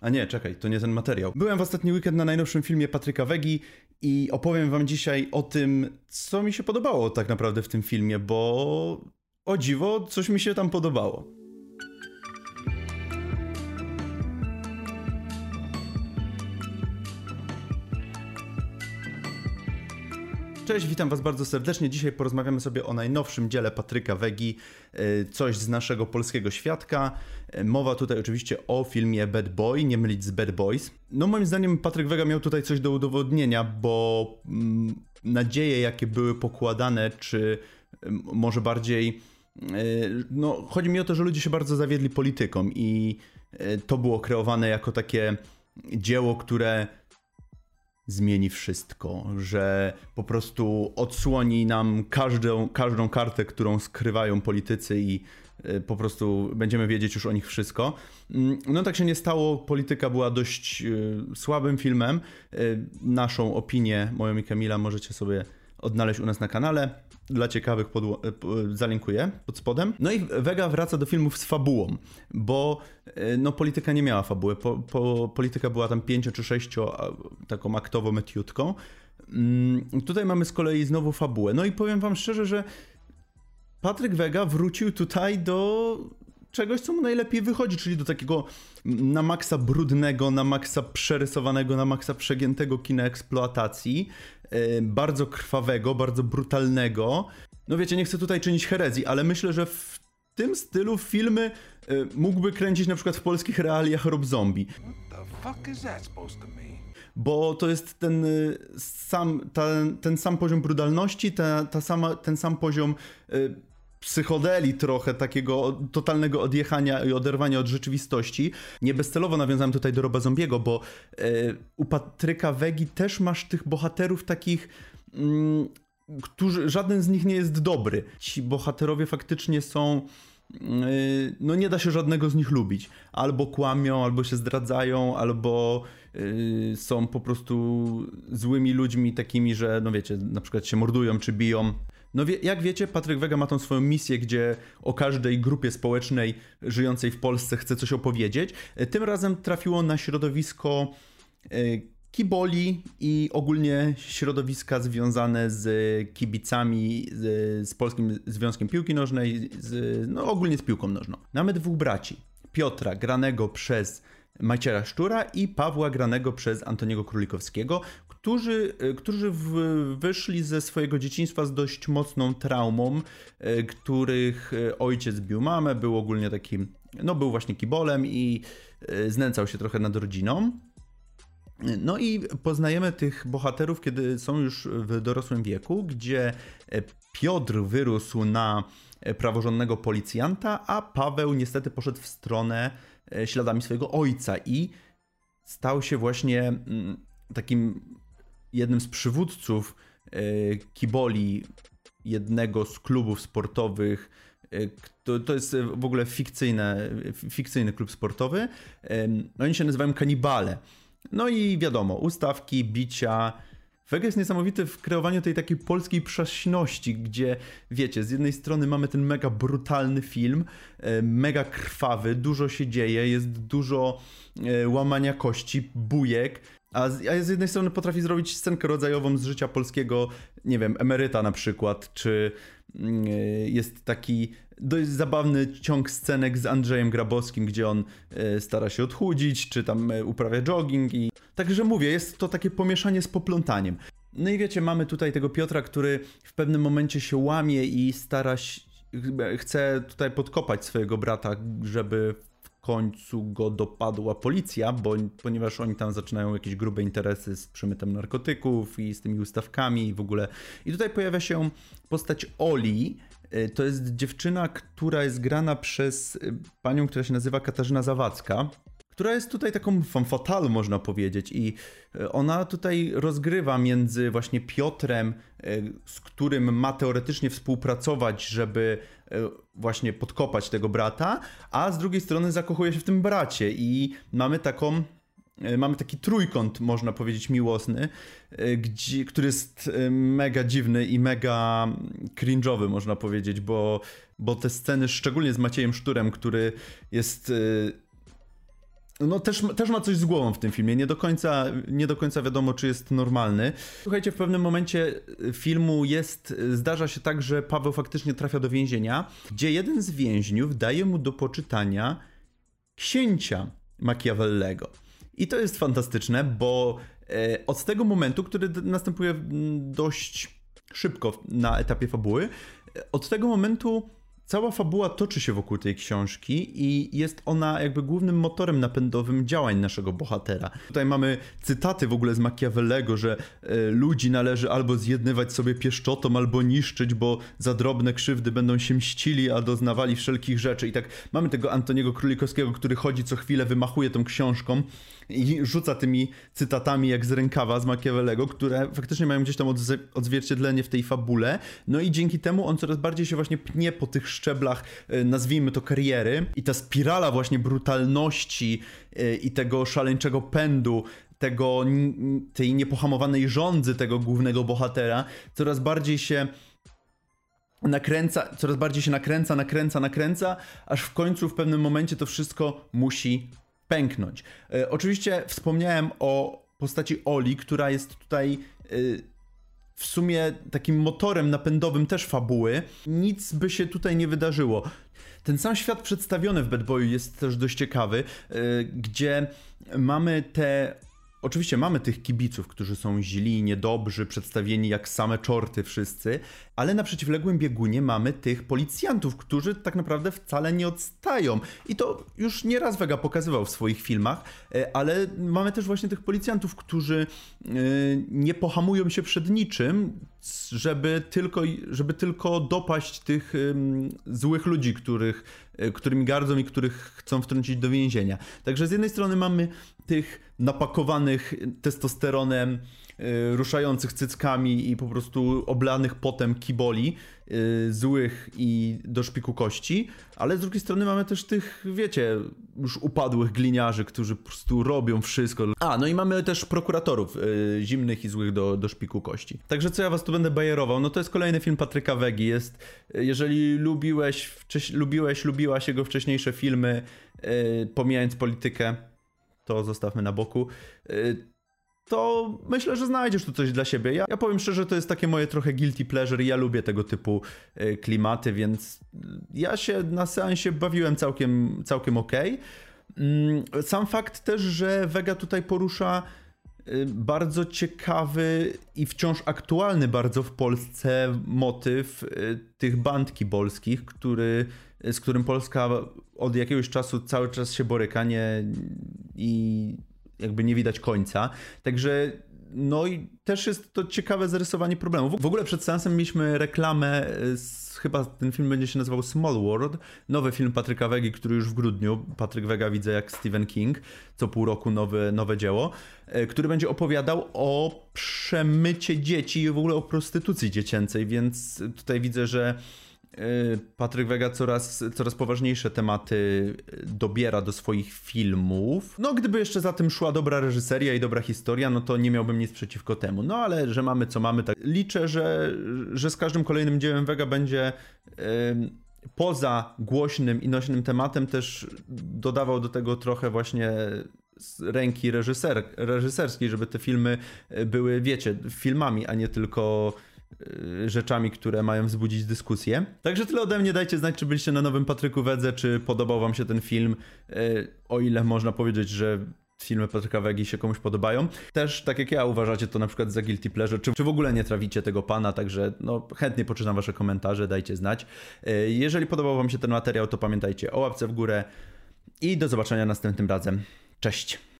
A nie, czekaj, to nie ten materiał. Byłem w ostatni weekend na najnowszym filmie Patryka Wegi i opowiem wam dzisiaj o tym, co mi się podobało tak naprawdę w tym filmie, bo o dziwo, coś mi się tam podobało. Cześć, witam Was bardzo serdecznie. Dzisiaj porozmawiamy sobie o najnowszym dziele Patryka Wegi, e, coś z naszego polskiego świadka. E, Mowa tutaj oczywiście o filmie Bad Boy, nie mylić z Bad Boys. No moim zdaniem Patryk Wega miał tutaj coś do udowodnienia, bo mm, nadzieje jakie były pokładane, czy może bardziej e, no, chodzi mi o to, że ludzie się bardzo zawiedli polityką i to było kreowane jako takie dzieło, które zmieni wszystko, że po prostu odsłoni nam każdą, każdą kartę, którą skrywają politycy i y, po prostu będziemy wiedzieć już o nich wszystko. Mm, No tak się nie stało, polityka była dość y, słabym filmem. Y, Naszą opinię, moją i Kamila, możecie sobie odnaleźć u nas na kanale. Dla ciekawych y, p- zalinkuję pod spodem. No i Vega wraca do filmów z fabułą, bo y, no, polityka nie miała fabuły. Po, po, polityka była tam pięcio czy sześcio taką aktową metiutką. Mm, Tutaj mamy z kolei znowu fabułę. No i powiem wam szczerze, że Patryk Wega wrócił tutaj do czegoś, co mu najlepiej wychodzi, czyli do takiego na maksa brudnego, na maksa przerysowanego, na maksa przegiętego kina eksploatacji, bardzo krwawego, bardzo brutalnego. No wiecie, nie chcę tutaj czynić herezji, ale myślę, że w tym stylu filmy yy, mógłby kręcić na przykład w polskich realiach Rob Zombie The fuck is that supposed to mean? bo to jest ten y, sam, ten, ten sam poziom brutalności, ta, ta sama, ten sam poziom psychodeli trochę, takiego totalnego odjechania i oderwania od rzeczywistości. Nie bezcelowo nawiązałem tutaj do Roba Zombiego, bo y, u Patryka Wegi też masz tych bohaterów takich... Mm, którzy, żaden z nich nie jest dobry. Ci bohaterowie faktycznie są Yy, no nie da się żadnego z nich lubić. Albo kłamią, albo się zdradzają, albo yy, są po prostu złymi ludźmi takimi, że no wiecie, na przykład się mordują czy biją. No wie, jak wiecie, Patryk Wega ma tą swoją misję, gdzie o każdej grupie społecznej żyjącej w Polsce chce coś opowiedzieć. Yy, Tym razem trafiło na środowisko yy, kiboli i ogólnie środowiska związane z kibicami, z, z Polskim Związkiem Piłki Nożnej, z, no ogólnie z piłką nożną. Mamy dwóch braci. Piotra, granego przez Macieja Szczura i Pawła, granego przez Antoniego Królikowskiego, którzy, y, którzy w, wyszli ze swojego dzieciństwa z dość mocną traumą, y, których y, ojciec bił mamę, był ogólnie takim, no był właśnie kibolem i znęcał się trochę nad rodziną. No i poznajemy tych bohaterów, kiedy są już w dorosłym wieku, gdzie e, Piotr wyrósł na e, praworządnego policjanta, a Paweł niestety poszedł w stronę e, śladami swojego ojca i stał się właśnie mm, takim jednym z przywódców e, kiboli jednego z klubów sportowych. e, To, to jest w ogóle fikcyjne, fikcyjny klub sportowy. Em, Oni się nazywają Kanibale. No i wiadomo, ustawki, bicia. Wega jest niesamowity w kreowaniu tej takiej polskiej przaśności, gdzie wiecie, z jednej strony mamy ten mega brutalny film, e, mega krwawy, dużo się dzieje, jest dużo e, łamania kości, bujek, a z, a z jednej strony potrafi zrobić scenkę rodzajową z życia polskiego, nie wiem, emeryta na przykład, czy mm, e, jest taki dość zabawny ciąg scenek z Andrzejem Grabowskim, gdzie on e, stara się odchudzić, czy tam e, uprawia jogging i... Także mówię, jest to takie pomieszanie z poplątaniem. No i wiecie, mamy tutaj tego Piotra, który w pewnym momencie się łamie i stara się... chce tutaj podkopać swojego brata, żeby końcu go dopadła policja, bo, ponieważ oni tam zaczynają jakieś grube interesy z przemytem narkotyków i z tymi ustawkami i w ogóle. I tutaj pojawia się postać Oli. Y, To jest dziewczyna, która jest grana przez y, panią, która się nazywa Katarzyna Zawadzka, która jest tutaj taką femme fatale, można powiedzieć. I y, ona tutaj rozgrywa między właśnie Piotrem, y, z którym ma teoretycznie współpracować, żeby y, właśnie podkopać tego brata, a z drugiej strony zakochuje się w tym bracie i mamy taką mamy taki trójkąt, można powiedzieć, miłosny, gdzie, który jest mega dziwny i mega cringe'owy, można powiedzieć, bo bo te sceny, szczególnie z Maciejem Szturem, który jest... y, no też, też ma coś z głową w tym filmie. Nie do, końca, nie do końca wiadomo, czy jest normalny. Słuchajcie, w pewnym momencie filmu jest, zdarza się tak, że Paweł faktycznie trafia do więzienia, gdzie jeden z więźniów daje mu do poczytania księcia Machiavellego. I to jest fantastyczne, bo e, od tego momentu, który następuje mm, dość szybko na etapie fabuły, e, od tego momentu cała fabuła toczy się wokół tej książki i jest ona jakby głównym motorem napędowym działań naszego bohatera. Tutaj mamy cytaty w ogóle z Machiavellego, że e, ludzi należy albo zjednywać sobie pieszczotą, albo niszczyć, bo za drobne krzywdy będą się mścili, a doznawali wszelkich rzeczy. I tak mamy tego Antoniego Królikowskiego, który chodzi co chwilę, wymachuje tą książką i rzuca tymi cytatami jak z rękawa z Machiavellego, które faktycznie mają gdzieś tam odzwierciedlenie w tej fabule. No i dzięki temu on coraz bardziej się właśnie pnie po tych szczeblach, e, nazwijmy to kariery. I ta spirala właśnie brutalności e, i tego szaleńczego pędu tego, tej niepohamowanej żądzy tego głównego bohatera coraz bardziej się nakręca, coraz bardziej się nakręca, nakręca, nakręca, aż w końcu w pewnym momencie to wszystko musi pęknąć. E, oczywiście wspomniałem o postaci Oli, która jest tutaj e, w sumie takim motorem napędowym też fabuły. Nic by się tutaj nie wydarzyło. Ten sam świat przedstawiony w Bad Boyu jest też dość ciekawy, e, gdzie mamy te Oczywiście mamy tych kibiców, którzy są źli, niedobrzy, przedstawieni jak same czorty wszyscy, ale na przeciwległym biegunie mamy tych policjantów, którzy tak naprawdę wcale nie odstają. I to już nieraz Vega pokazywał w swoich filmach, e, ale mamy też właśnie tych policjantów, którzy e, nie pohamują się przed niczym, żeby tylko, żeby tylko dopaść tych złych ludzi, których, którymi gardzą i których chcą wtrącić do więzienia. Także z jednej strony mamy tych napakowanych testosteronem, y, ruszających cyckami i po prostu oblanych potem kiboli, złych i do szpiku kości, ale z drugiej strony mamy też tych, wiecie, już upadłych gliniarzy, którzy po prostu robią wszystko. A, no i mamy też prokuratorów y, zimnych i złych do, do szpiku kości. Także co ja was tu będę bajerował? No to jest kolejny film Patryka Wegi. Jest, y, jeżeli lubiłeś, wcześ, lubiłeś, lubiłaś jego wcześniejsze filmy, y, pomijając politykę, to zostawmy na boku. Y, to myślę, że znajdziesz tu coś dla siebie. Ja, ja powiem szczerze, to jest takie moje trochę guilty pleasure i ja lubię tego typu y, klimaty, więc y, ja się na seansie bawiłem całkiem, całkiem okej. Mm, Sam fakt też, że Vega tutaj porusza y, bardzo ciekawy i wciąż aktualny bardzo w Polsce motyw tych band kibolskich, który, z którym Polska od jakiegoś czasu cały czas się boryka nie, i jakby nie widać końca. Także no i też jest to ciekawe zarysowanie problemu. W ogóle przed seansem mieliśmy reklamę, z, chyba ten film będzie się nazywał Small World, nowy film Patryka Wegi, który już w grudniu, Patryk Wega widzę jak Stephen King, co pół roku nowe, nowe dzieło, e, który będzie opowiadał o przemycie dzieci i w ogóle o prostytucji dziecięcej, więc tutaj widzę, że e, Patryk Wega coraz, coraz poważniejsze tematy dobiera do swoich filmów. No, gdyby jeszcze za tym szła dobra reżyseria i dobra historia, no to nie miałbym nic przeciwko temu. No, ale że mamy co mamy, tak liczę, że, że z każdym kolejnym dziełem Wega będzie em, poza głośnym i nośnym tematem też dodawał do tego trochę właśnie z ręki reżyser, reżyserskiej, żeby te filmy były, wiecie, filmami, a nie tylko y, rzeczami, które mają wzbudzić dyskusję. Także tyle ode mnie. Dajcie znać, czy byliście na nowym Patryku Wedze, czy podobał wam się ten film. Y, O ile można powiedzieć, że filmy Patryka Wegi się komuś podobają. Też, tak jak ja, uważacie to na przykład za guilty pleasure, czy, czy w ogóle nie trawicie tego pana, także no, chętnie poczytam wasze komentarze, dajcie znać. Y, Jeżeli podobał wam się ten materiał, to pamiętajcie o łapce w górę i do zobaczenia następnym razem. Cześć!